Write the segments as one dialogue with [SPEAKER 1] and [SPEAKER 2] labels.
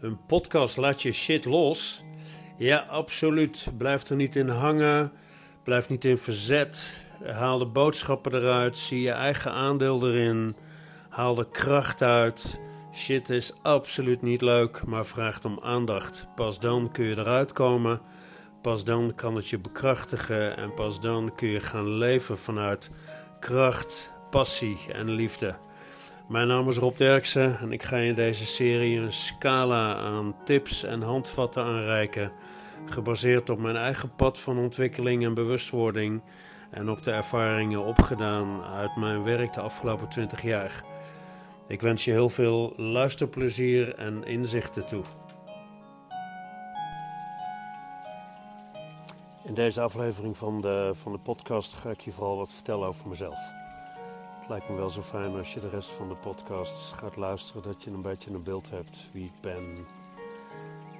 [SPEAKER 1] Een podcast laat je shit los. Ja, absoluut. Blijf er niet in hangen. Blijf niet in verzet. Haal de boodschappen eruit. Zie je eigen aandeel erin. Haal de kracht uit. Shit is absoluut niet leuk, maar vraagt om aandacht. Pas dan kun je eruit komen. Pas dan kan het je bekrachtigen. En pas dan kun je gaan leven vanuit kracht, passie en liefde. Mijn naam is Rob Derksen en ik ga in deze serie een scala aan tips en handvatten aanreiken, gebaseerd op mijn eigen pad van ontwikkeling en bewustwording en op de ervaringen opgedaan uit mijn werk de afgelopen 20 jaar. Ik wens je heel veel luisterplezier en inzichten toe. In deze aflevering van de, van de podcast ga ik je vooral wat vertellen over mezelf. Lijkt me wel zo fijn als je de rest van de podcast gaat luisteren, dat je een beetje een beeld hebt wie ik ben,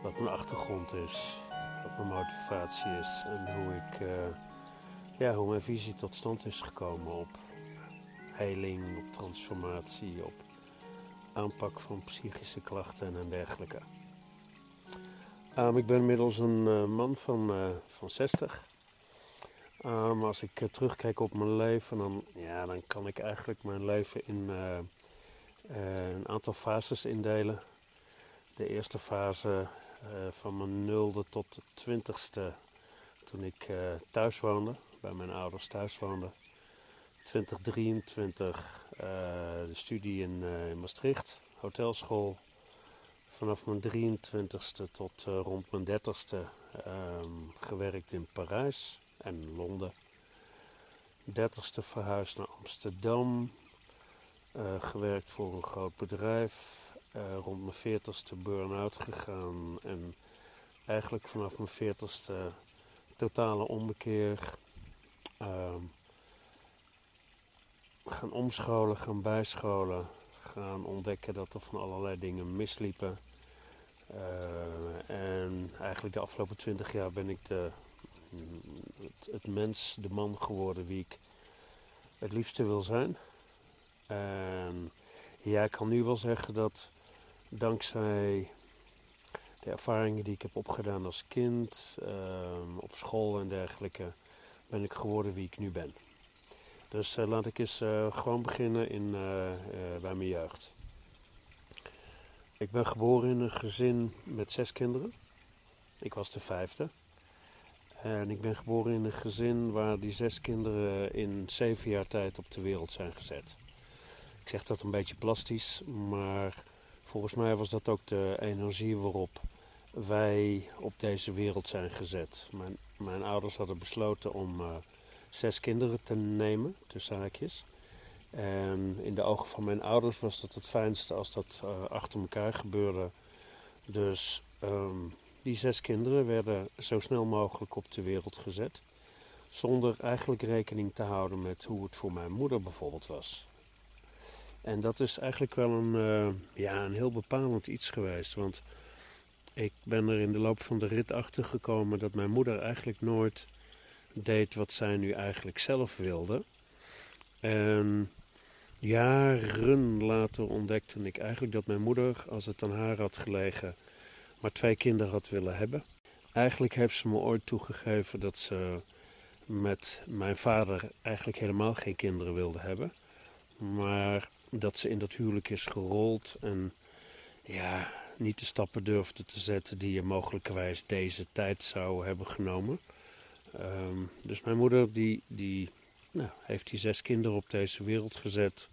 [SPEAKER 1] wat mijn achtergrond is, wat mijn motivatie is en hoe, ik, uh, ja, hoe mijn visie tot stand is gekomen op heling, op transformatie, op aanpak van psychische klachten en dergelijke. Um, ik ben inmiddels een uh, man van, uh, van 60. Um, als ik uh, terugkijk op mijn leven, dan, ja, dan kan ik eigenlijk mijn leven in een aantal fases indelen. De eerste fase van mijn nulde tot de twintigste, toen ik thuis woonde, bij mijn ouders thuis woonde. 2023 de studie in, in Maastricht, hotelschool vanaf mijn 23ste tot rond mijn 30ste um, gewerkt in Parijs en Londen. 30ste verhuisd naar Amsterdam. Uh, gewerkt voor een groot bedrijf. Uh, rond mijn 40ste burn-out gegaan. En eigenlijk vanaf mijn 40ste totale ommekeer. Uh, gaan omscholen, gaan bijscholen. Gaan ontdekken dat er van allerlei dingen misliepen. Uh, en eigenlijk de afgelopen twintig jaar ben ik de, het, mens, de man geworden wie ik het liefste wil zijn. En ja, ik kan nu wel zeggen dat dankzij de ervaringen die ik heb opgedaan als kind, uh, op school en dergelijke, ben ik geworden wie ik nu ben. Dus uh, laat ik eens gewoon beginnen in, bij mijn jeugd. Ik ben geboren in een gezin met zes kinderen. Ik was de vijfde. En ik ben geboren in een gezin waar die zes kinderen in zeven jaar tijd op de wereld zijn gezet. Ik zeg dat een beetje plastisch, maar volgens mij was dat ook de energie waarop wij op deze wereld zijn gezet. Mijn, mijn ouders hadden besloten om uh, zes kinderen te nemen, tussen haakjes. En in de ogen van mijn ouders was dat het fijnste als dat uh, achter elkaar gebeurde. Dus um, die zes kinderen werden zo snel mogelijk op de wereld gezet. Zonder eigenlijk rekening te houden met hoe het voor mijn moeder bijvoorbeeld was. En dat is eigenlijk wel een, uh, ja, een heel bepalend iets geweest. Want ik ben er in de loop van de rit achter gekomen dat mijn moeder eigenlijk nooit deed wat zij nu eigenlijk zelf wilde. En Jaren later ontdekte ik eigenlijk dat mijn moeder, als het aan haar had gelegen, maar twee kinderen had willen hebben. Eigenlijk heeft ze me ooit toegegeven dat ze met mijn vader eigenlijk helemaal geen kinderen wilde hebben. Maar dat ze in dat huwelijk is gerold en ja, niet de stappen durfde te zetten die je mogelijkerwijs deze tijd zou hebben genomen. Um, dus mijn moeder die, die nou, heeft die zes kinderen op deze wereld gezet.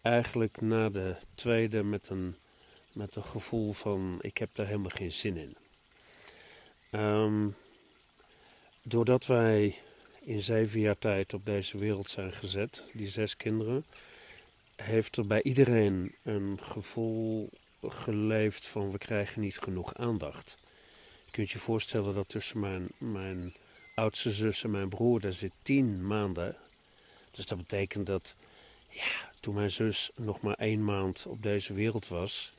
[SPEAKER 1] Eigenlijk na de tweede met een, met een gevoel van ik heb daar helemaal geen zin in. Um, doordat wij in zeven jaar tijd op deze wereld zijn gezet, die zes kinderen, heeft er bij iedereen een gevoel geleefd van we krijgen niet genoeg aandacht. Je kunt je voorstellen dat tussen mijn, mijn oudste zus en mijn broer, daar zit tien maanden. Dus dat betekent dat, ja, toen mijn zus nog maar één maand op deze wereld was,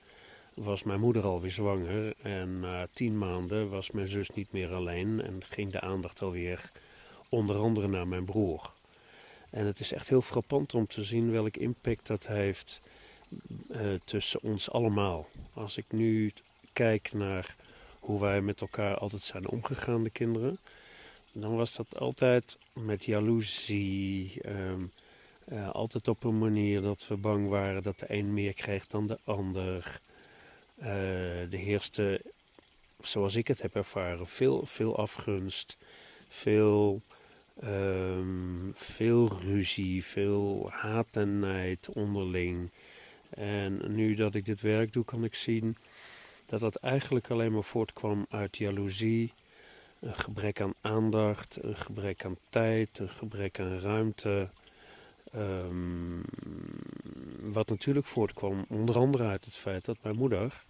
[SPEAKER 1] was mijn moeder alweer zwanger. En na tien maanden was mijn zus niet meer alleen en ging de aandacht alweer onder andere naar mijn broer. En het is echt heel frappant om te zien welk impact dat heeft uh, tussen ons allemaal. Als ik nu kijk naar hoe wij met elkaar altijd zijn omgegaan, de kinderen, dan was dat altijd met jaloezie. Ehm, eh, altijd op een manier dat we bang waren dat de een meer kreeg dan de ander. Uh, de heerste, zoals ik het heb ervaren, veel, veel afgunst, veel, um, veel ruzie, veel haat en nijd onderling. En nu dat ik dit werk doe, kan ik zien dat dat eigenlijk alleen maar voortkwam uit jaloezie, een gebrek aan aandacht, een gebrek aan tijd, een gebrek aan ruimte. Um, wat natuurlijk voortkwam onder andere uit het feit dat mijn moeder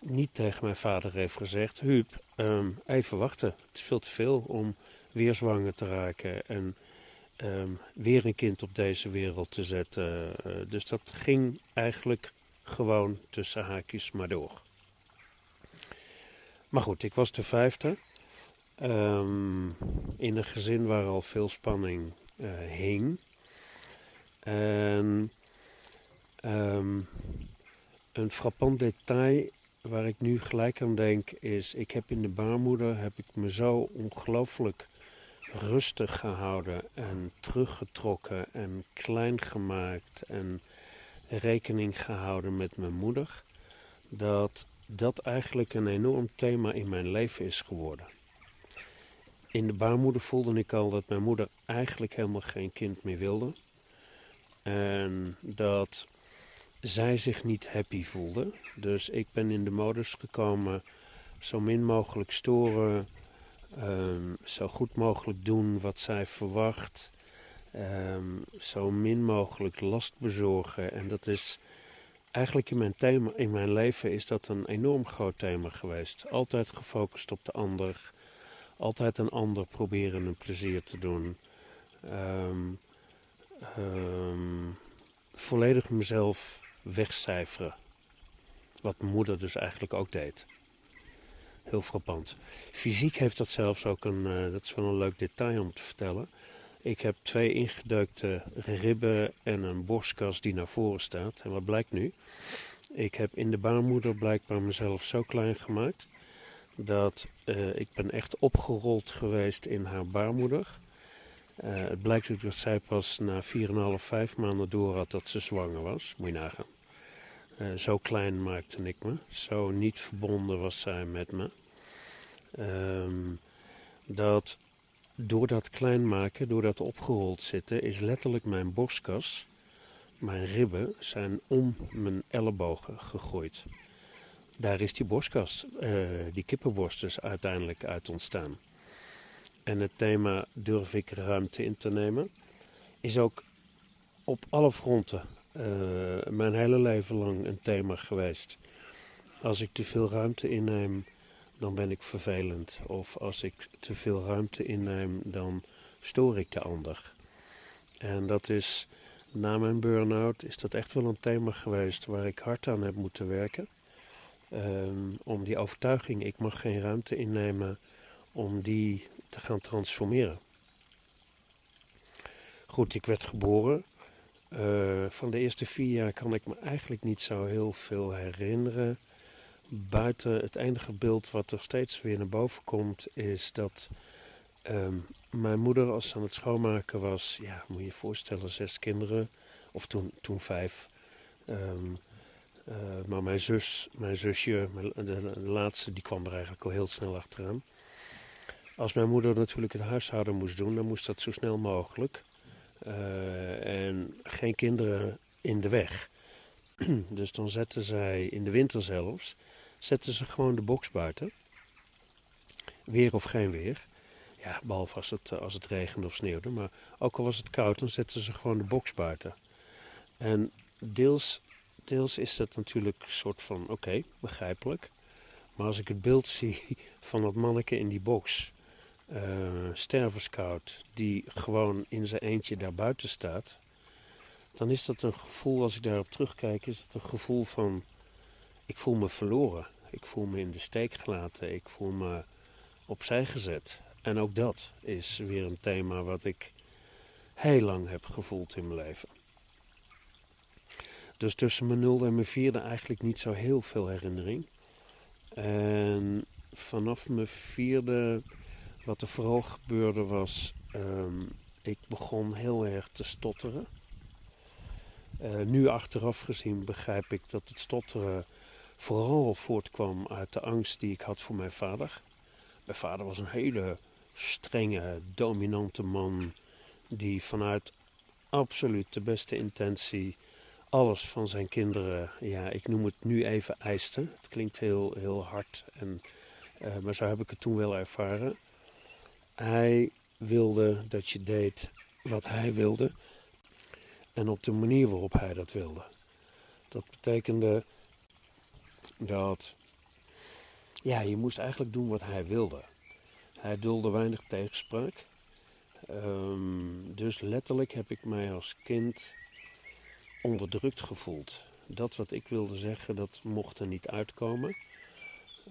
[SPEAKER 1] niet tegen mijn vader heeft gezegd: Huub, um, even wachten. Het is veel te veel om weer zwanger te raken en um, weer een kind op deze wereld te zetten. Uh, dus dat ging eigenlijk gewoon tussen haakjes maar door. Maar goed, ik was de vijfde. Um, in een gezin waar al veel spanning uh, hing. En een frappant detail waar ik nu gelijk aan denk is, ik heb in de baarmoeder heb ik me zo ongelooflijk rustig gehouden en teruggetrokken en klein gemaakt en rekening gehouden met mijn moeder, dat dat eigenlijk een enorm thema in mijn leven is geworden. In de baarmoeder voelde ik al dat mijn moeder eigenlijk helemaal geen kind meer wilde. En dat zij zich niet happy voelde. Dus ik ben in de modus gekomen zo min mogelijk storen, um, zo goed mogelijk doen wat zij verwacht, um, zo min mogelijk last bezorgen. En dat is eigenlijk in mijn, thema, in mijn leven is dat een enorm groot thema geweest. Altijd gefocust op de ander, altijd een ander proberen een plezier te doen. Um, volledig mezelf wegcijferen. Wat moeder dus eigenlijk ook deed. Heel frappant. Fysiek heeft dat zelfs ook een, uh, dat is wel een leuk detail om te vertellen. Ik heb twee ingeduikte ribben en een borstkas die naar voren staat. En wat blijkt nu? Ik heb in de baarmoeder blijkbaar mezelf zo klein gemaakt dat uh, ik ben echt opgerold geweest in haar baarmoeder. Uh, het blijkt ook dat zij pas na 4,5, 5 maanden door had dat ze zwanger was. Moet je nagaan. Uh, zo klein maakte ik me. Zo niet verbonden was zij met me. Um, dat door dat klein maken, door dat opgerold zitten, is letterlijk mijn borstkas, mijn ribben zijn om mijn ellebogen gegroeid. Daar is die borstkas, uh, die kippenborst dus uiteindelijk uit ontstaan. En het thema durf ik ruimte in te nemen, is ook op alle fronten uh, mijn hele leven lang een thema geweest. Als ik te veel ruimte inneem, dan ben ik vervelend. Of als ik te veel ruimte inneem, dan stoor ik de ander. En dat is, na mijn burn-out, is dat echt wel een thema geweest waar ik hard aan heb moeten werken. Um, om die overtuiging, ik mag geen ruimte innemen, om die te gaan transformeren. Goed, ik werd geboren. Uh, van de eerste vier jaar kan ik me eigenlijk niet zo heel veel herinneren buiten het enige beeld wat er steeds weer naar boven komt, is dat um, mijn moeder, als ze aan het schoonmaken was, ja, moet je je voorstellen, zes kinderen, of toen, toen vijf. Um, uh, maar mijn zus, mijn zusje, de, de, laatste, die kwam er eigenlijk al heel snel achteraan. Als mijn moeder natuurlijk het huishouden moest doen, dan moest dat zo snel mogelijk. Uh, en geen kinderen in de weg. dus dan zetten zij in de winter zelfs zetten ze gewoon de box buiten. Weer of geen weer. Ja, behalve als het, als het regende of sneeuwde. Maar ook al was het koud, dan zetten ze gewoon de box buiten. En deels, deels is dat natuurlijk een soort van, oké, begrijpelijk. Maar als ik het beeld zie van dat manneke in die box, uh, die gewoon in zijn eentje daar buiten staat, dan is dat een gevoel, als ik daarop terugkijk, is het een gevoel van ik voel me verloren. Ik voel me in de steek gelaten. Ik voel me opzij gezet. En ook dat is weer een thema wat ik heel lang heb gevoeld in mijn leven. Dus tussen mijn nulde en mijn vierde eigenlijk niet zo heel veel herinnering. En vanaf mijn vierde, wat er vooral gebeurde was, um, ik begon heel erg te stotteren. Uh, nu achteraf gezien begrijp ik dat het stotteren vooral voortkwam uit de angst die ik had voor mijn vader. Mijn vader was een hele strenge, dominante man die vanuit absoluut de beste intentie alles van zijn kinderen, ja, ik noem het nu even eiste. Het klinkt heel, heel hard, en, uh, maar zo heb ik het toen wel ervaren. Hij wilde dat je deed wat hij wilde en op de manier waarop hij dat wilde. Dat betekende dat ja, je moest eigenlijk doen wat hij wilde. Hij dulde weinig tegenspraak. Um, dus letterlijk heb ik mij als kind onderdrukt gevoeld. Dat wat ik wilde zeggen, dat mocht er niet uitkomen.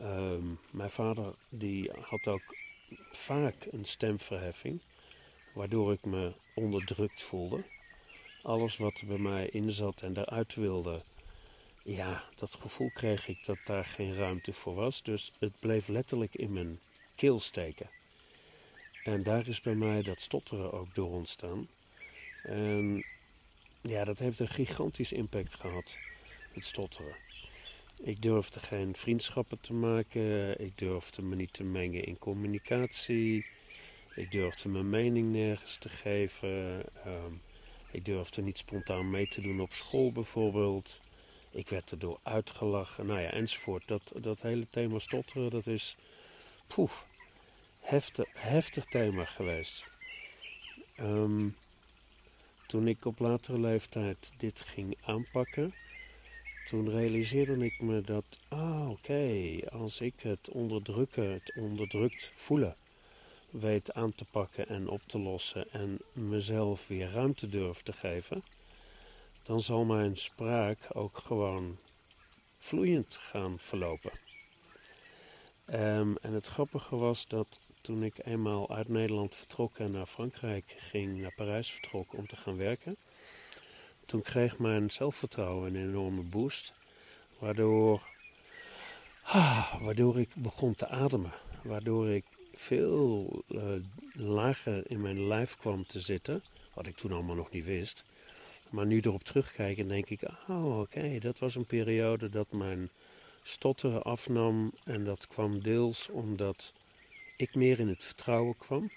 [SPEAKER 1] Um, mijn vader die had ook vaak een stemverheffing, waardoor ik me onderdrukt voelde. Alles wat er bij mij in zat en eruit wilde, ja, dat gevoel kreeg ik dat daar geen ruimte voor was. Dus het bleef letterlijk in mijn keel steken. En daar is bij mij dat stotteren ook door ontstaan. En ja, dat heeft een gigantisch impact gehad, het stotteren. Ik durfde geen vriendschappen te maken, ik durfde me niet te mengen in communicatie, ik durfde mijn mening nergens te geven, ehm, ik durfde niet spontaan mee te doen op school bijvoorbeeld. Ik werd erdoor uitgelachen, nou ja, enzovoort. Dat, dat hele thema stotteren, dat is, poef, heftig, heftig thema geweest. Um, toen ik op latere leeftijd dit ging aanpakken, toen realiseerde ik me dat, ah oké, als ik het onderdrukken, het onderdrukt voelen, weet aan te pakken en op te lossen en mezelf weer ruimte durf te geven, dan zal mijn spraak ook gewoon vloeiend gaan verlopen. Um, en het grappige was dat toen ik eenmaal uit Nederland vertrok en naar Frankrijk ging, naar Parijs vertrok om te gaan werken, toen kreeg mijn zelfvertrouwen een enorme boost, waardoor, ah, waardoor ik begon te ademen, waardoor ik veel uh, lager in mijn lijf kwam te zitten, wat ik toen allemaal nog niet wist. Maar nu erop terugkijken denk ik, oh oké, dat was een periode dat mijn stotteren afnam en dat kwam deels omdat ik meer in het vertrouwen kwam.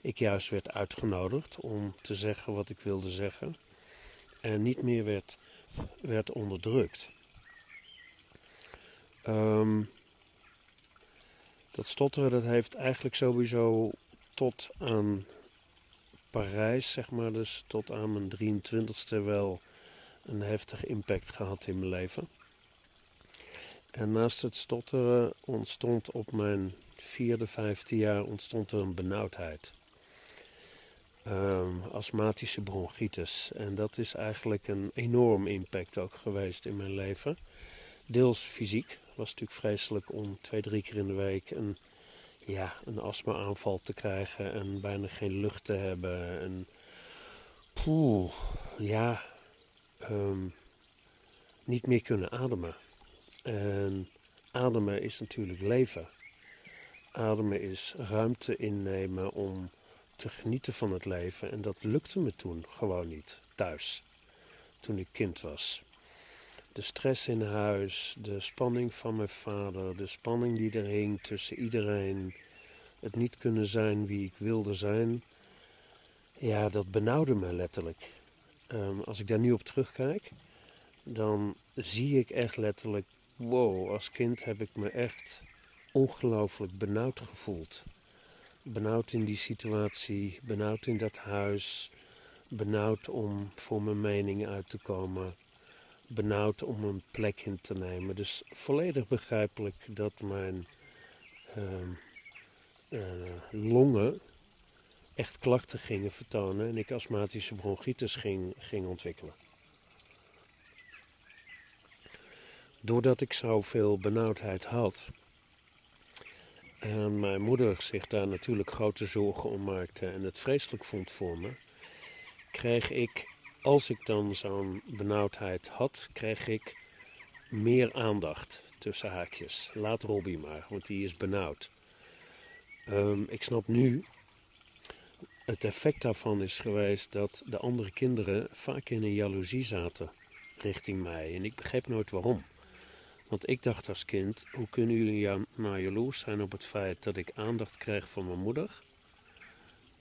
[SPEAKER 1] Ik juist werd uitgenodigd om te zeggen wat ik wilde zeggen. En niet meer werd, werd onderdrukt. Um, dat stotteren dat heeft eigenlijk sowieso tot aan Parijs, zeg maar, dus tot aan mijn 23ste wel een heftige impact gehad in mijn leven. En naast het stotteren ontstond op mijn vierde, vijfde jaar ontstond er een benauwdheid. Um, astmatische bronchitis. En dat is eigenlijk een enorm impact ook geweest in mijn leven. Deels fysiek. Het was natuurlijk vreselijk om twee, drie keer in de week een, ja, een astma-aanval te krijgen en bijna geen lucht te hebben. En poeh, ja, um, niet meer kunnen ademen. En ademen is natuurlijk leven. Ademen is ruimte innemen om te genieten van het leven. En dat lukte me toen gewoon niet, thuis, toen ik kind was. De stress in huis, de spanning van mijn vader, de spanning die er hing tussen iedereen, het niet kunnen zijn wie ik wilde zijn, ja, dat benauwde me letterlijk. Um, als ik daar nu op terugkijk, dan zie ik echt letterlijk, wow, als kind heb ik me echt ongelooflijk benauwd gevoeld. Benauwd in die situatie, benauwd in dat huis, benauwd om voor mijn mening uit te komen, benauwd om een plek in te nemen. Dus volledig begrijpelijk dat mijn uh, uh, longen echt klachten gingen vertonen en ik astmatische bronchitis ging, ging ontwikkelen. Doordat ik zoveel benauwdheid had, en mijn moeder zich daar natuurlijk grote zorgen om maakte en het vreselijk vond voor me, kreeg ik, als ik dan zo'n benauwdheid had, kreeg ik meer aandacht tussen haakjes. Laat Robbie maar, want die is benauwd. Ehm, ik snap nu, het effect daarvan is geweest dat de andere kinderen vaak in een jaloezie zaten richting mij. En ik begreep nooit waarom. Want ik dacht als kind, hoe kunnen jullie nou jaloers zijn op het feit dat ik aandacht krijg van mijn moeder,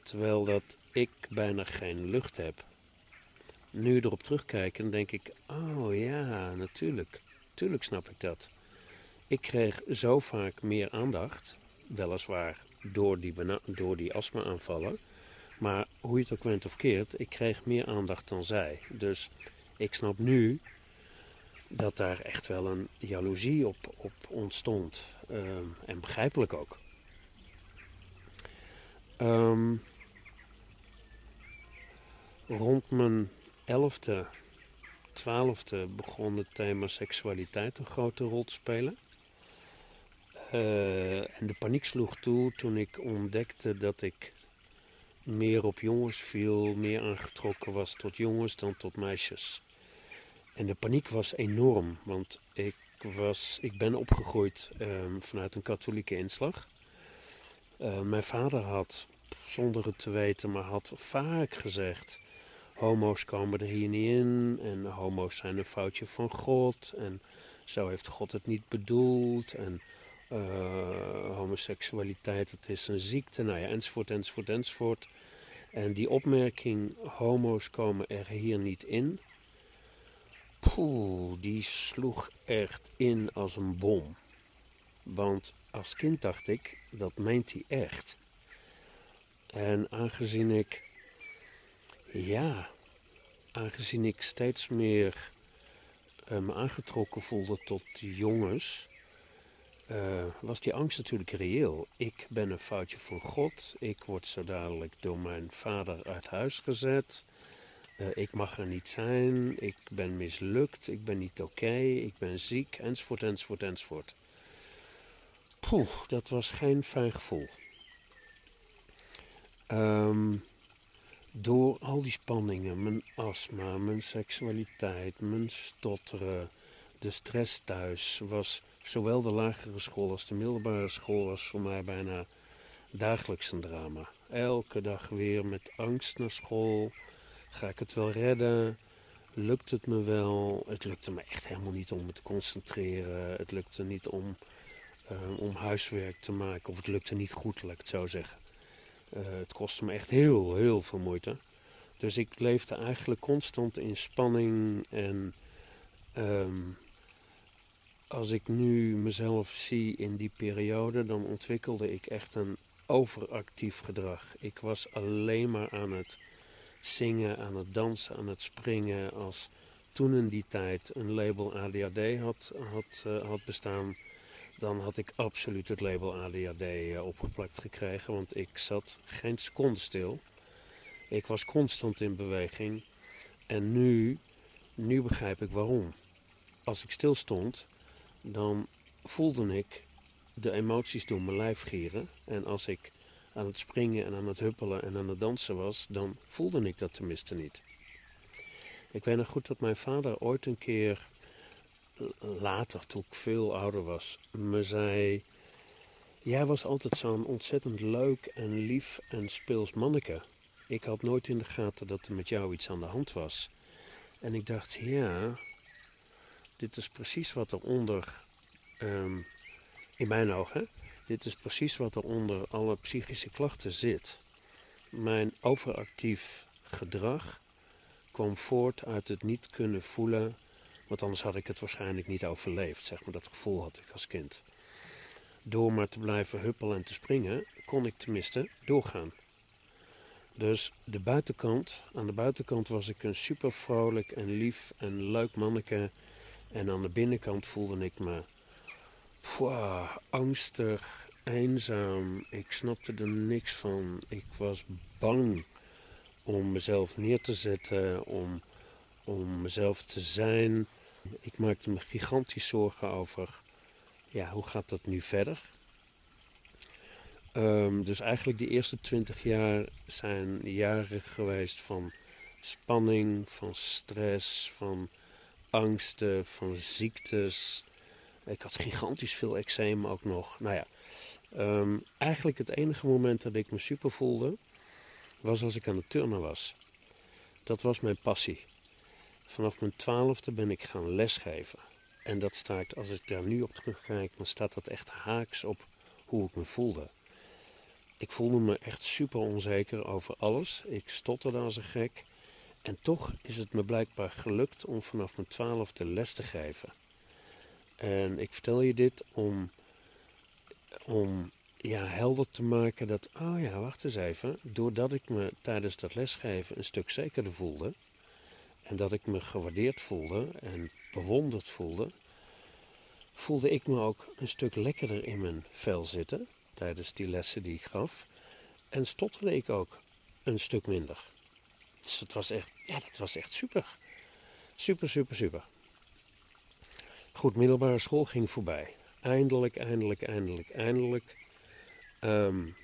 [SPEAKER 1] terwijl dat ik bijna geen lucht heb. Nu erop terugkijken, denk ik, oh ja, natuurlijk, natuurlijk snap ik dat. Ik kreeg zo vaak meer aandacht, weliswaar door die, door die astma-aanvallen, maar hoe je het ook went of keert, ik kreeg meer aandacht dan zij. Dus ik snap nu dat daar echt wel een jaloezie op, op ontstond. Ehm, en begrijpelijk ook. Ehm, rond mijn elfde, twaalfde begon het thema seksualiteit een grote rol te spelen. Uh, en de paniek sloeg toe toen ik ontdekte dat ik meer op jongens viel, meer aangetrokken was tot jongens dan tot meisjes. En de paniek was enorm, want ik, was, ik ben opgegroeid ehm, vanuit een katholieke inslag. Uh, mijn vader had, zonder het te weten, maar had vaak gezegd: homo's komen er hier niet in en homo's zijn een foutje van God en zo heeft God het niet bedoeld en uh, homoseksualiteit het is een ziekte, nou ja, enzovoort, enzovoort, enzovoort. En die opmerking, homo's komen er hier niet in, Poeh, die sloeg echt in als een bom. Want als kind dacht ik, dat meent hij echt. En aangezien ik, ja, aangezien ik steeds meer uh, me aangetrokken voelde tot jongens, uh, was die angst natuurlijk reëel. Ik ben een foutje van God. Ik word zo dadelijk door mijn vader uit huis gezet. Uh, ik mag er niet zijn, ik ben mislukt, ik ben niet oké, ik ben ziek, enzovoort, enzovoort, enzovoort. Poeh, dat was geen fijn gevoel. Um, door al die spanningen, mijn astma, mijn seksualiteit, mijn stotteren, de stress thuis, was zowel de lagere school als de middelbare school was voor mij bijna dagelijks een drama. Elke dag weer met angst naar school Ga ik het wel redden? Lukt het me wel? Het lukte me echt helemaal niet om me te concentreren. Het lukte niet om, uh, om huiswerk te maken. Of het lukte niet goed, laat ik het zo zeggen. Uh, het kostte me echt heel, heel veel moeite. Dus ik leefde eigenlijk constant in spanning. En um, als ik nu mezelf zie in die periode, dan ontwikkelde ik echt een overactief gedrag. Ik was alleen maar aan het zingen, aan het dansen, aan het springen. Als toen in die tijd een label ADHD had, had, uh, had bestaan, dan had ik absoluut het label ADHD eh, opgeplakt gekregen. Want ik zat geen seconde stil. Ik was constant in beweging. En nu, nu begrijp ik waarom. Als ik stil stond, dan voelde ik de emoties door mijn lijf gieren. En als ik aan het springen en aan het huppelen en aan het dansen was, dan voelde ik dat tenminste niet. Ik weet nog goed dat mijn vader ooit een keer, later toen ik veel ouder was, me zei: Jij was altijd zo'n ontzettend leuk en lief en speels manneke. Ik had nooit in de gaten dat er met jou iets aan de hand was. En ik dacht: Ja, dit is precies wat er onder, um, in mijn ogen, dit is precies wat er onder alle psychische klachten zit. Mijn overactief gedrag kwam voort uit het niet kunnen voelen, want anders had ik het waarschijnlijk niet overleefd. Zeg maar, dat gevoel had ik als kind. Door maar te blijven huppelen en te springen, kon ik tenminste doorgaan. Dus de buitenkant, aan de buitenkant was ik een super vrolijk en lief en leuk manneke. En aan de binnenkant voelde ik me Pwah, angstig, eenzaam. Ik snapte er niks van. Ik was bang om mezelf neer te zetten, om, om mezelf te zijn. Ik maakte me gigantisch zorgen over, ja, hoe gaat dat nu verder? Um, dus eigenlijk de eerste twintig jaar zijn jaren geweest van spanning, van stress, van angsten, van ziektes. Ik had gigantisch veel eczeem ook nog. Nou ja, ehm, eigenlijk het enige moment dat ik me super voelde, was als ik aan het turnen was. Dat was mijn passie. Vanaf mijn twaalfde ben ik gaan lesgeven. En dat staat, als ik daar nu op terugkijk, dan staat dat echt haaks op hoe ik me voelde. Ik voelde me echt super onzeker over alles. Ik stotterde als een gek. En toch is het me blijkbaar gelukt om vanaf mijn twaalfde les te geven. En ik vertel je dit om, om ja, helder te maken dat, oh ja, wacht eens even. Doordat ik me tijdens dat lesgeven een stuk zekerder voelde. En dat ik me gewaardeerd voelde en bewonderd voelde. Voelde ik me ook een stuk lekkerder in mijn vel zitten tijdens die lessen die ik gaf. En stotterde ik ook een stuk minder. Dus het was echt, ja, dat was echt super. Super, super, super. Goed, middelbare school ging voorbij. Eindelijk, eindelijk, eindelijk, eindelijk um,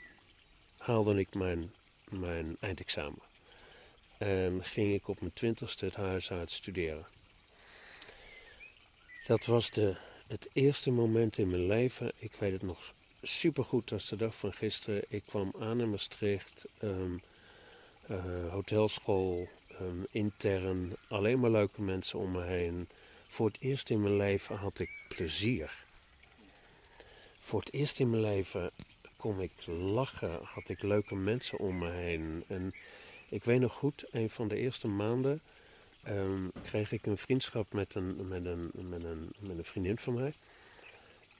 [SPEAKER 1] haalde ik mijn, mijn eindexamen. En ging ik op mijn twintigste het huis uit studeren. Dat was de, het eerste moment in mijn leven. Ik weet het nog supergoed als de dag van gisteren. Ik kwam aan in Maastricht. Um, hotelschool, um, intern, alleen maar leuke mensen om me heen. Voor het eerst in mijn leven had ik plezier. Voor het eerst in mijn leven kon ik lachen, had ik leuke mensen om me heen. En ik weet nog goed, een van de eerste maanden um, kreeg ik een vriendschap met een, met, een, met, een, met een vriendin van mij.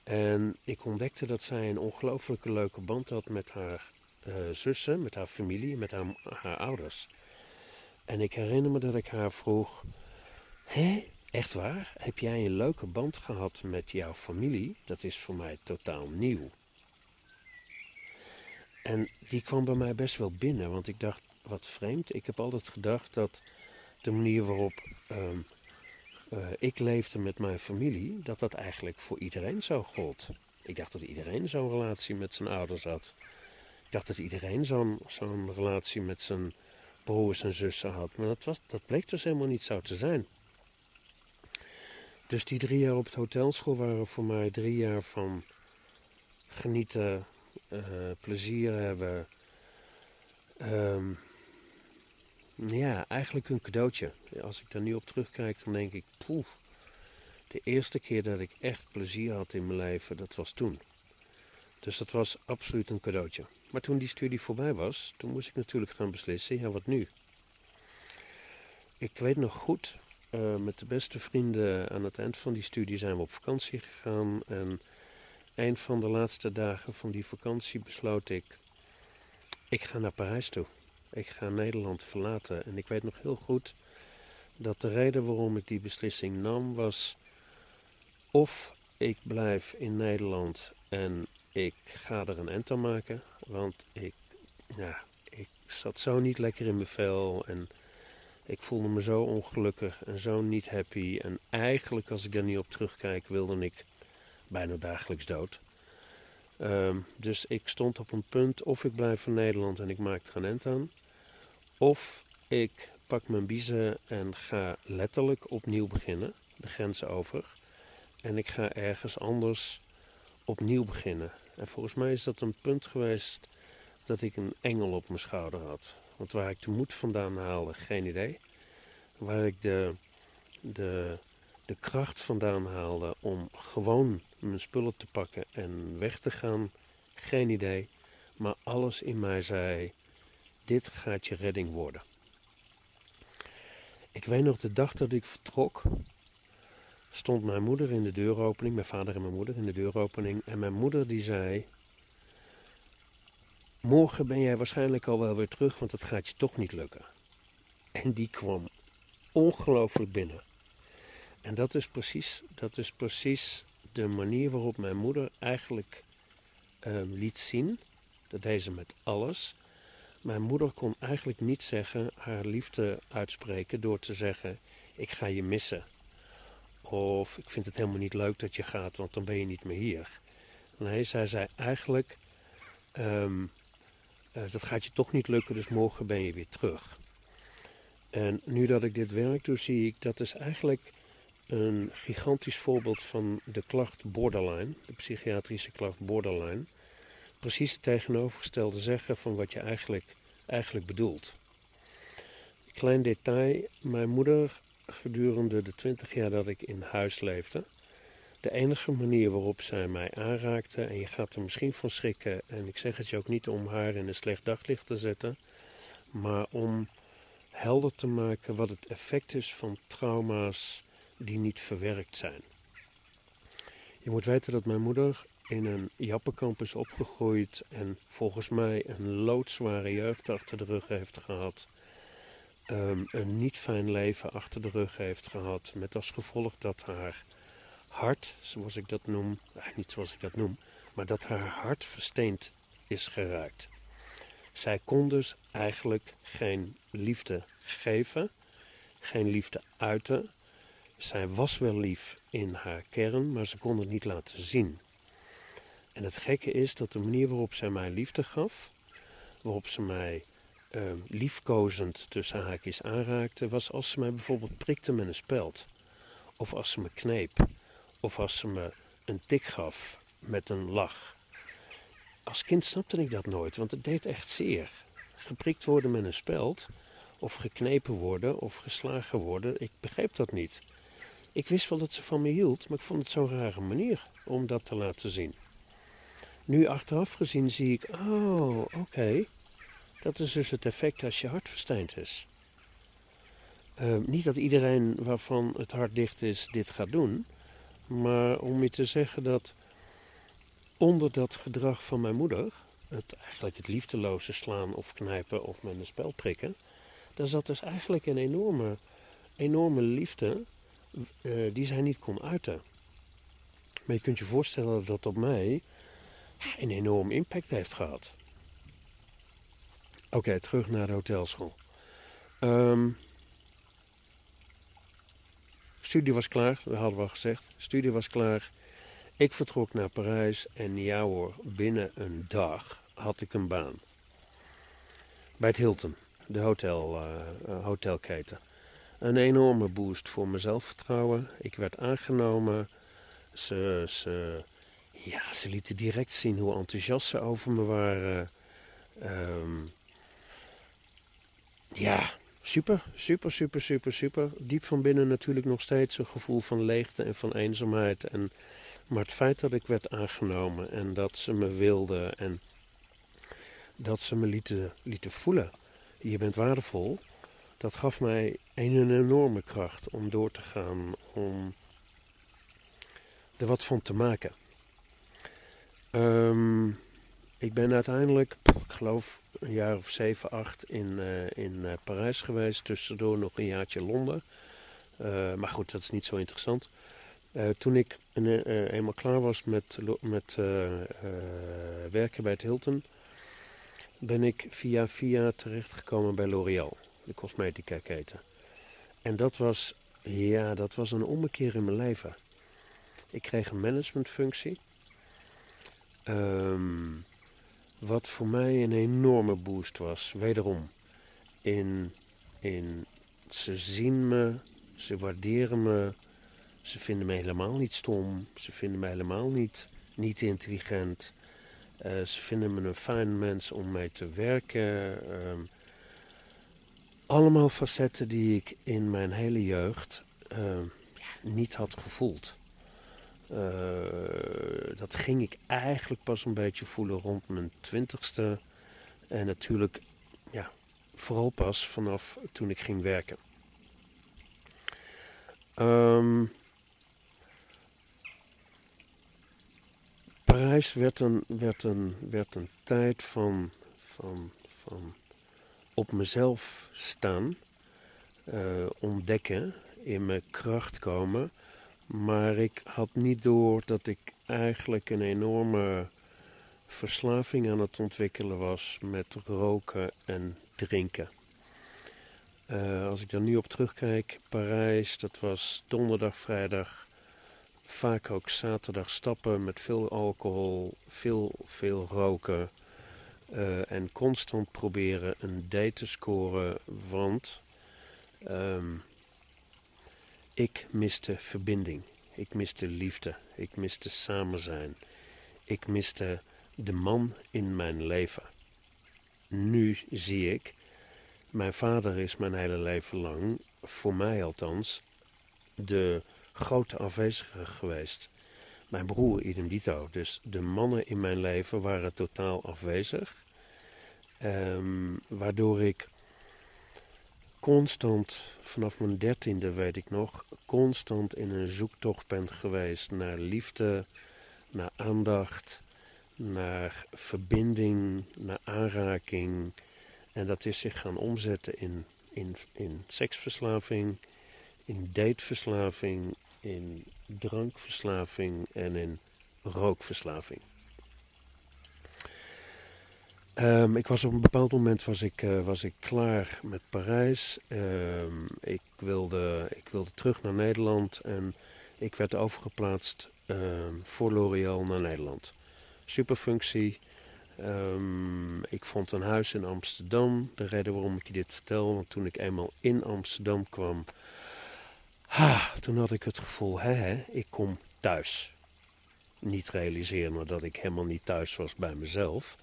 [SPEAKER 1] En ik ontdekte dat zij een ongelooflijke leuke band had met haar uh, zussen, met haar familie, met haar, haar ouders. En ik herinner me dat ik haar vroeg: Hé, echt waar? Heb jij een leuke band gehad met jouw familie? Dat is voor mij totaal nieuw. En die kwam bij mij best wel binnen, want ik dacht: wat vreemd. Ik heb altijd gedacht dat de manier waarop ehm, uh, ik leefde met mijn familie, dat dat eigenlijk voor iedereen zo gold. Ik dacht dat iedereen zo'n relatie met zijn ouders had. Ik dacht dat iedereen zo'n zo'n relatie met zijn broers en zussen had. Maar dat, was, dat bleek dus helemaal niet zo te zijn. Dus die drie jaar op het hotelschool waren voor mij drie jaar van genieten, uh, plezier hebben. Um, ja, eigenlijk een cadeautje. Als ik daar nu op terugkijk, dan denk ik, poeh, de eerste keer dat ik echt plezier had in mijn leven, dat was toen. Dus dat was absoluut een cadeautje. Maar toen die studie voorbij was, toen moest ik natuurlijk gaan beslissen, ja wat nu? Ik weet nog goed, uh, met de beste vrienden aan het eind van die studie zijn we op vakantie gegaan. En een van de laatste dagen van die vakantie besloot ik, ik ga naar Parijs toe. Ik ga Nederland verlaten. En ik weet nog heel goed dat de reden waarom ik die beslissing nam was of ik blijf in Nederland en ik ga er een end aan maken. Want ik, ja, ik zat zo niet lekker in mijn vel en ik voelde me zo ongelukkig en zo niet happy. En eigenlijk, als ik daar niet op terugkijk, wilde ik bijna dagelijks dood. Ehm, dus ik stond op een punt of ik blijf in Nederland en ik maak er een end aan. Of ik pak mijn biezen en ga letterlijk opnieuw beginnen, de grens over. En ik ga ergens anders opnieuw beginnen. En volgens mij is dat een punt geweest dat ik een engel op mijn schouder had. Want waar ik de moed vandaan haalde, geen idee. Waar ik de, de, de kracht vandaan haalde om gewoon mijn spullen te pakken en weg te gaan, geen idee. Maar alles in mij zei: dit gaat je redding worden. Ik weet nog de dag dat ik vertrok, stond mijn moeder in de deuropening, mijn vader en mijn moeder in de deuropening. En mijn moeder die zei, morgen ben jij waarschijnlijk al wel weer terug, want het gaat je toch niet lukken. En die kwam ongelooflijk binnen. En dat is precies, dat is precies de manier waarop mijn moeder eigenlijk ehm, liet zien, dat deed ze met alles, mijn moeder kon eigenlijk niet zeggen, haar liefde uitspreken door te zeggen: Ik ga je missen. Of ik vind het helemaal niet leuk dat je gaat, want dan ben je niet meer hier. Nee, zij zei eigenlijk: um, Dat gaat je toch niet lukken, dus morgen ben je weer terug. En nu dat ik dit werk doe, zie ik dat is eigenlijk een gigantisch voorbeeld van de klacht borderline, de psychiatrische klacht borderline. Precies het tegenovergestelde zeggen van wat je eigenlijk, eigenlijk bedoelt. Klein detail, mijn moeder gedurende de twintig jaar dat ik in huis leefde, de enige manier waarop zij mij aanraakte, en je gaat er misschien van schrikken, en ik zeg het je ook niet om haar in een slecht daglicht te zetten, maar om helder te maken wat het effect is van trauma's die niet verwerkt zijn. Je moet weten dat mijn moeder in een jappenkamp is opgegroeid en volgens mij een loodzware jeugd achter de rug heeft gehad. Ehm, een niet fijn leven achter de rug heeft gehad. Met als gevolg dat haar hart, zoals ik dat noem, eh, niet zoals ik dat noem, maar dat haar hart versteend is geraakt. Zij kon dus eigenlijk geen liefde geven, geen liefde uiten. Zij was wel lief in haar kern, maar ze kon het niet laten zien. En het gekke is dat de manier waarop zij mij liefde gaf, waarop ze mij uh, liefkozend tussen haakjes aanraakte, was als ze mij bijvoorbeeld prikte met een speld. Of als ze me kneep. Of als ze me een tik gaf met een lach. Als kind snapte ik dat nooit, want het deed echt zeer. Geprikt worden met een speld, of geknepen worden, of geslagen worden, ik begreep dat niet. Ik wist wel dat ze van me hield, maar ik vond het zo'n rare manier om dat te laten zien. Nu achteraf gezien zie ik, oh, oké, dat is dus het effect als je hart versteend is. Uh, niet dat iedereen waarvan het hart dicht is dit gaat doen, maar om je te zeggen dat onder dat gedrag van mijn moeder, het, eigenlijk het liefdeloze slaan of knijpen of met een spel prikken, daar zat dus eigenlijk een enorme, enorme liefde uh, die zij niet kon uiten. Maar je kunt je voorstellen dat dat op mij een enorm impact heeft gehad. Oké, terug naar de hotelschool. Um, studie was klaar, dat hadden we al gezegd. Studie was klaar. Ik vertrok naar Parijs en ja hoor, binnen een dag had ik een baan. Bij het Hilton, de hotel, uh, hotelketen. Een enorme boost voor mijn zelfvertrouwen. Ik werd aangenomen. Ze, ze, ja, ze lieten direct zien hoe enthousiast ze over me waren. Um, ja, super, super, super, super, super. Diep van binnen natuurlijk nog steeds een gevoel van leegte en van eenzaamheid. En, maar het feit dat ik werd aangenomen en dat ze me wilden en dat ze me lieten, lieten voelen, je bent waardevol, dat gaf mij een enorme kracht om door te gaan, om er wat van te maken. Um, ik ben uiteindelijk, ik geloof een jaar of zeven, acht in, uh, in uh, Parijs geweest. Tussendoor nog een jaartje Londen. Uh, maar goed, dat is niet zo interessant. toen ik eenmaal klaar was met, met werken bij het Hilton, ben ik via via terechtgekomen bij L'Oréal, de cosmetica keten. En dat was, ja, dat was een ommekeer in mijn leven. Ik kreeg een managementfunctie. Um, wat voor mij een enorme boost was. Wederom. In, in ze zien me, ze waarderen me. Ze vinden me helemaal niet stom. Ze vinden me helemaal niet, niet intelligent. Uh, ze vinden me een fijn mens om mee te werken. Uh, allemaal facetten die ik in mijn hele jeugd uh, niet had gevoeld. Uh, dat ging ik eigenlijk pas een beetje voelen rond mijn twintigste. En natuurlijk, ja, vooral pas vanaf toen ik ging werken. Um, Parijs werd een, werd een, werd een tijd van, van, van op mezelf staan, uh, ontdekken, in mijn kracht komen. Maar ik had niet door dat ik eigenlijk een enorme verslaving aan het ontwikkelen was met roken en drinken. Uh, als ik daar nu op terugkijk, Parijs, dat was donderdag, vrijdag, vaak ook zaterdag stappen met veel alcohol, veel, veel roken uh, en constant proberen een date te scoren, want um, Ik miste verbinding. Ik miste liefde. Ik miste samen zijn. Ik miste de man in mijn leven. Nu zie ik, mijn vader is mijn hele leven lang, voor mij althans, de grote afwezige geweest. Mijn broer idem dito. Dus de mannen in mijn leven waren totaal afwezig. Um, waardoor ik constant, vanaf mijn dertiende weet ik nog, constant in een zoektocht ben geweest naar liefde, naar aandacht, naar verbinding, naar aanraking. En dat is zich gaan omzetten in, in, in seksverslaving, in dateverslaving, in drankverslaving en in rookverslaving. Um, ik was op een bepaald moment was ik, uh, was ik klaar met Parijs. Um, ik, wilde, ik wilde terug naar Nederland en ik werd overgeplaatst um, voor L'Oréal naar Nederland. Superfunctie. ik vond een huis in Amsterdam. De reden waarom ik je dit vertel, want toen ik eenmaal in Amsterdam kwam, ha, toen had ik het gevoel, hè, hè, ik kom thuis. Niet realiseren dat ik helemaal niet thuis was bij mezelf.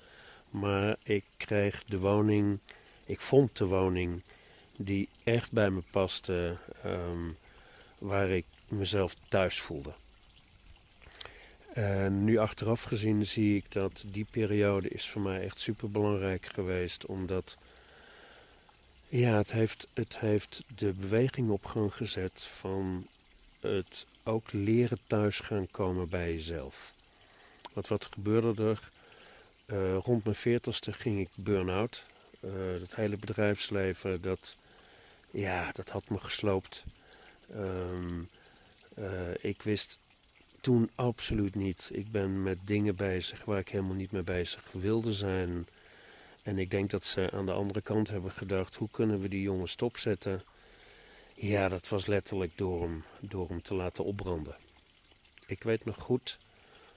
[SPEAKER 1] Maar ik kreeg de woning, ik vond de woning die echt bij me paste, ehm, waar ik mezelf thuis voelde. En nu achteraf gezien zie ik dat die periode is voor mij echt super belangrijk geweest, omdat ja, het heeft, het heeft de beweging op gang gezet van het ook leren thuis gaan komen bij jezelf. Want wat gebeurde er? Uh, rond mijn veertigste ging ik burn-out. Uh, het hele bedrijfsleven, dat, ja, dat had me gesloopt. Um, uh, ik wist toen absoluut niet. Ik ben met dingen bezig waar ik helemaal niet mee bezig wilde zijn. En ik denk dat ze aan de andere kant hebben gedacht: hoe kunnen we die jongen stopzetten? Ja, dat was letterlijk door hem, door hem te laten opbranden. Ik weet nog goed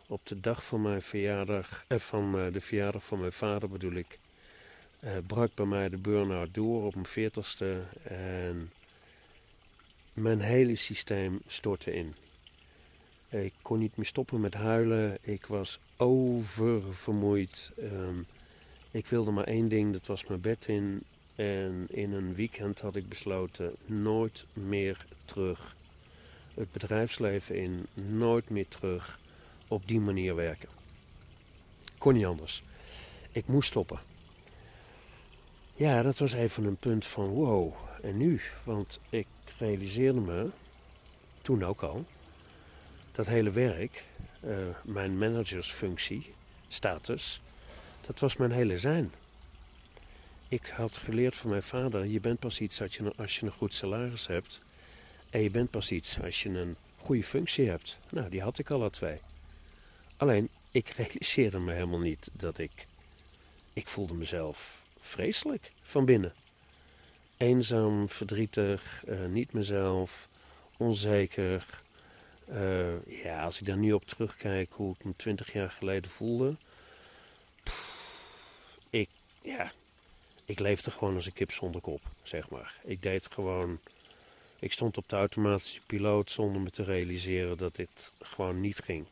[SPEAKER 1] op de dag van mijn verjaardag, eh, van uh, de verjaardag van mijn vader bedoel ik, uh, brak bij mij de burn-out door op mijn veertigste en mijn hele systeem stortte in. Ik kon niet meer stoppen met huilen, ik was oververmoeid. Um, ik wilde maar één ding, dat was mijn bed in. En in een weekend had ik besloten nooit meer terug het bedrijfsleven in, nooit meer terug op die manier werken. Kon niet anders. Ik moest stoppen. Ja, dat was even een punt van wow, en nu? Want ik realiseerde me, toen ook al, dat hele werk, uh, mijn managersfunctie, status, dat was mijn hele zijn. Ik had geleerd van mijn vader, je bent pas iets als je, als je een goed salaris hebt. En je bent pas iets als je een goede functie hebt. Nou, die had ik al twee. Alleen, ik realiseerde me helemaal niet dat ik... Ik voelde mezelf vreselijk van binnen. Eenzaam, verdrietig, uh, niet mezelf, onzeker. Uh, ja, als ik daar nu op terugkijk hoe ik me twintig jaar geleden voelde... Ik, ja, ik leefde gewoon als een kip zonder kop, zeg maar. Ik deed gewoon... Ik stond op de automatische piloot zonder me te realiseren dat dit gewoon niet ging.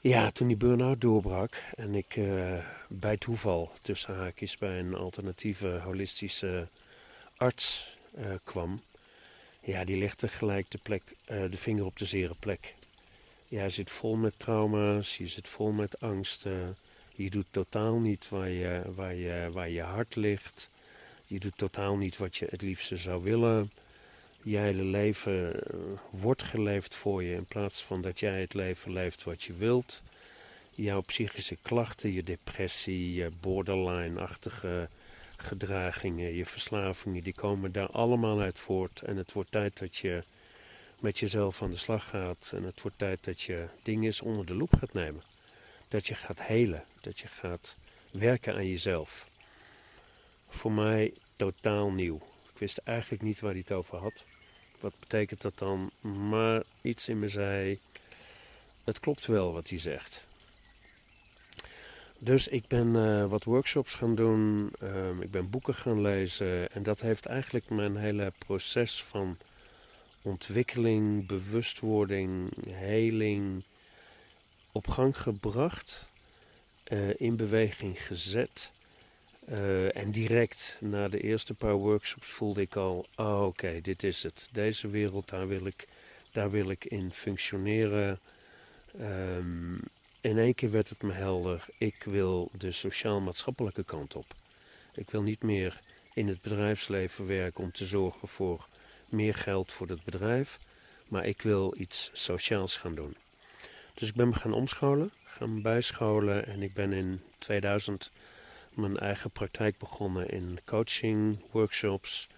[SPEAKER 1] Ja, toen die burn-out doorbrak en ik uh, bij toeval tussen haakjes bij een alternatieve holistische arts uh, kwam, ja, die legde gelijk de, plek, uh, de vinger op de zere plek. Ja, je zit vol met trauma's, je zit vol met angsten, je doet totaal niet waar je, waar je, waar je hart ligt, je doet totaal niet wat je het liefste zou willen je hele leven eh, wordt geleefd voor je in plaats van dat jij het leven leeft wat je wilt. Jouw psychische klachten, je depressie, je borderline-achtige gedragingen, je verslavingen, die komen daar allemaal uit voort. En het wordt tijd dat je met jezelf aan de slag gaat. En het wordt tijd dat je dingen eens onder de loep gaat nemen. Dat je gaat helen, dat je gaat werken aan jezelf. Voor mij totaal nieuw. Ik wist eigenlijk niet waar hij het over had. Wat betekent dat dan? Maar iets in me zei: het klopt wel wat hij zegt. Dus ik ben uh, wat workshops gaan doen, um, ik ben boeken gaan lezen en dat heeft eigenlijk mijn hele proces van ontwikkeling, bewustwording, heling op gang gebracht, uh, in beweging gezet. Uh, en direct na de eerste paar workshops voelde ik al, oh, oké, dit is het. Deze wereld, daar wil ik, daar wil ik in functioneren. Um, in één keer werd het me helder, ik wil de sociaal-maatschappelijke kant op. Ik wil niet meer in het bedrijfsleven werken om te zorgen voor meer geld voor het bedrijf, maar ik wil iets sociaals gaan doen. Dus ik ben me gaan omscholen, gaan bijscholen en ik ben in 2000 mijn eigen praktijk begonnen in coaching, workshops,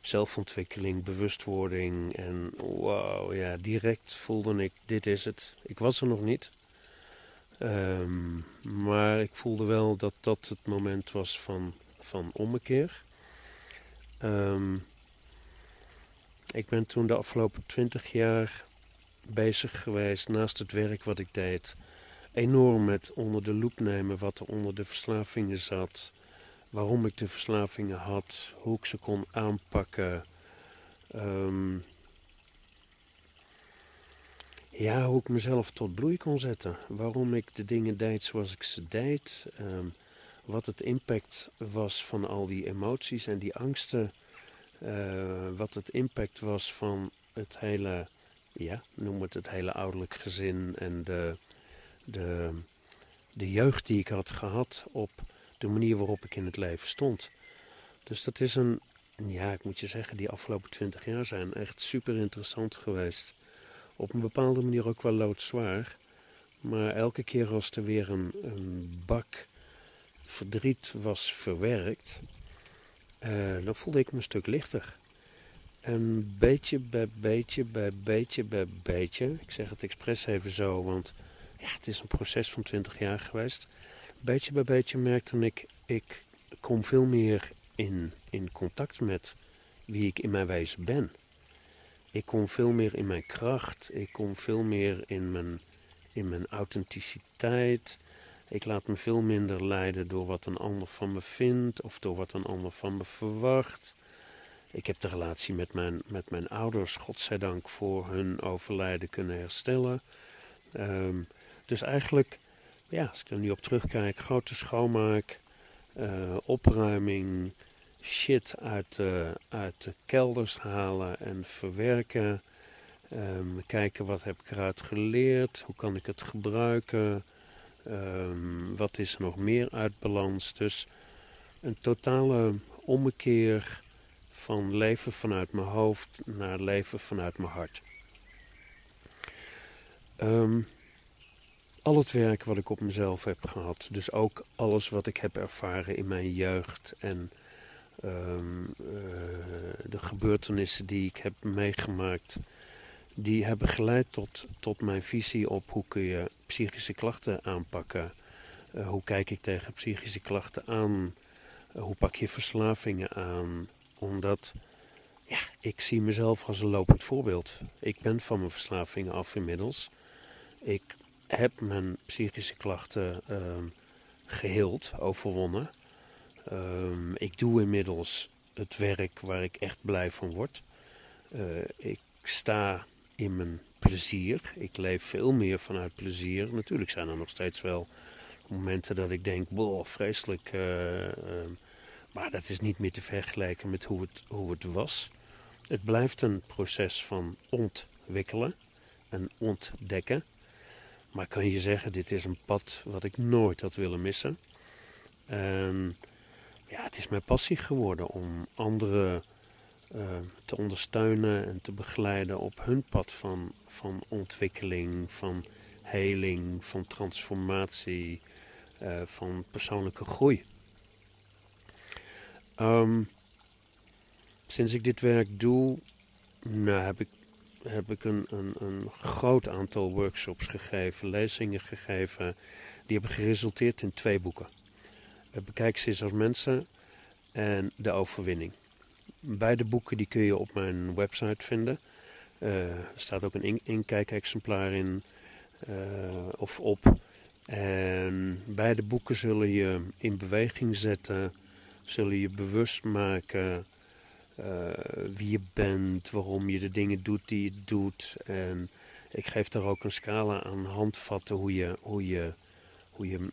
[SPEAKER 1] zelfontwikkeling, bewustwording. En wow, ja, direct voelde ik, dit is het. Ik was er nog niet. Um, maar ik voelde wel dat dat het moment was van, van ommekeer. Um, ik ben toen de afgelopen twintig jaar bezig geweest, naast het werk wat ik deed, enorm met onder de loep nemen wat er onder de verslavingen zat, waarom ik de verslavingen had, hoe ik ze kon aanpakken. Um, ja, hoe ik mezelf tot bloei kon zetten. Waarom ik de dingen deed zoals ik ze deed. Um, wat het impact was van al die emoties en die angsten. Uh, wat het impact was van het hele, ja, noem het het hele ouderlijk gezin en de, de, de jeugd die ik had gehad op de manier waarop ik in het leven stond. Dus dat is een, ja, ik moet je zeggen, die afgelopen twintig jaar zijn echt super interessant geweest op een bepaalde manier ook wel loodzwaar. Maar elke keer als er weer een, bak verdriet was verwerkt, uh, dan voelde ik me een stuk lichter. En beetje bij beetje bij beetje bij beetje, ik zeg het expres even zo, want ja, het is een proces van 20 jaar geweest. Beetje bij beetje merkte ik, ik kom veel meer in, in contact met wie ik in mijn wezen ben. Ik kom veel meer in mijn kracht. Ik kom veel meer in mijn, in mijn authenticiteit. Ik laat me veel minder leiden door wat een ander van me vindt of door wat een ander van me verwacht. Ik heb de relatie met mijn, met mijn ouders, godzijdank, voor hun overlijden kunnen herstellen. Um, dus eigenlijk, ja, als ik er nu op terugkijk, grote schoonmaak, uh, opruiming, shit uit uit de kelders halen en verwerken. Um, kijken wat heb ik eruit geleerd, hoe kan ik het gebruiken, um, wat is er nog meer uit balans. Dus een totale ommekeer van leven vanuit mijn hoofd naar leven vanuit mijn hart. Um, al het werk wat ik op mezelf heb gehad, dus ook alles wat ik heb ervaren in mijn jeugd en Um, de gebeurtenissen die ik heb meegemaakt, die hebben geleid tot, tot mijn visie op hoe kun je psychische klachten aanpakken. Uh, hoe kijk ik tegen psychische klachten aan? Uh, hoe pak je verslavingen aan? Omdat ja, ik zie mezelf als een lopend voorbeeld. Ik ben van mijn verslavingen af inmiddels. Ik heb mijn psychische klachten uh, geheeld, overwonnen. Um, ik doe inmiddels het werk waar ik echt blij van word. Uh, ik sta in mijn plezier. Ik leef veel meer vanuit plezier. Natuurlijk zijn er nog steeds wel momenten dat ik denk, boh, vreselijk. Uh, uh, maar dat is niet meer te vergelijken met hoe het, hoe het was. Het blijft een proces van ontwikkelen en ontdekken. Maar kan je zeggen, dit is een pad wat ik nooit had willen missen. En ja, het is mijn passie geworden om anderen uh, te ondersteunen en te begeleiden op hun pad van, van ontwikkeling, van heling, van transformatie, uh, van persoonlijke groei. Um, sinds ik dit werk doe, nou, heb ik, heb ik een, een, groot aantal workshops gegeven, lezingen gegeven. Die hebben geresulteerd in twee boeken. Bekijk ze eens als mensen en De Overwinning. Beide boeken die kun je op mijn website vinden. Uh, er staat ook een in inkijkexemplaar in uh, of op. En beide boeken zullen je in beweging zetten, zullen je bewust maken uh, wie je bent, waarom je de dingen doet die je doet. En ik geef daar ook een scala aan handvatten hoe je, hoe je, hoe je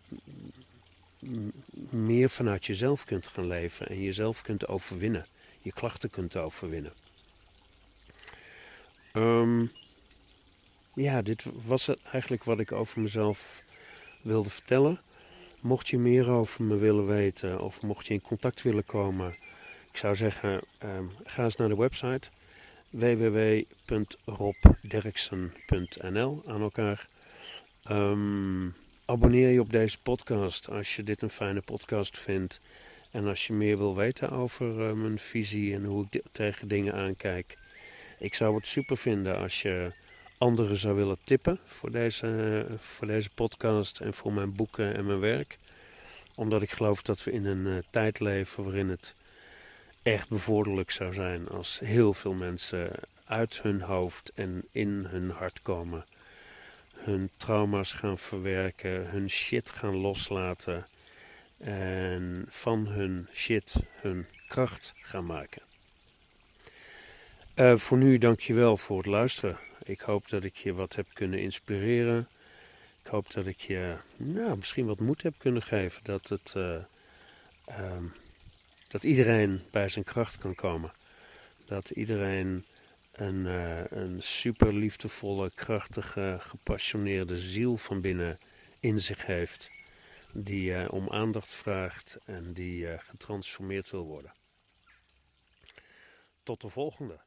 [SPEAKER 1] meer vanuit jezelf kunt gaan leven en jezelf kunt overwinnen, je klachten kunt overwinnen. Um, ja, dit was het eigenlijk wat ik over mezelf wilde vertellen. Mocht je meer over me willen weten of mocht je in contact willen komen, ik zou zeggen, um, ga eens naar de website www.robderksen.nl aan elkaar. Um, abonneer je op deze podcast als je dit een fijne podcast vindt. En als je meer wil weten over uh, mijn visie en hoe ik tegen dingen aankijk. Ik zou het super vinden als je anderen zou willen tippen voor deze, voor deze podcast en voor mijn boeken en mijn werk. Omdat ik geloof dat we in een uh, tijd leven waarin het echt bevorderlijk zou zijn als heel veel mensen uit hun hoofd en in hun hart komen. Hun trauma's gaan verwerken, hun shit gaan loslaten en van hun shit hun kracht gaan maken. Uh, voor nu dankjewel voor het luisteren. Ik hoop dat ik je wat heb kunnen inspireren. Ik hoop dat ik je nou, misschien wat moed heb kunnen geven. Dat, het, uh, um, dat iedereen bij zijn kracht kan komen. Dat iedereen een, uh, een super liefdevolle, krachtige, gepassioneerde ziel van binnen in zich heeft. Die uh, om aandacht vraagt en die getransformeerd wil worden. Tot de volgende.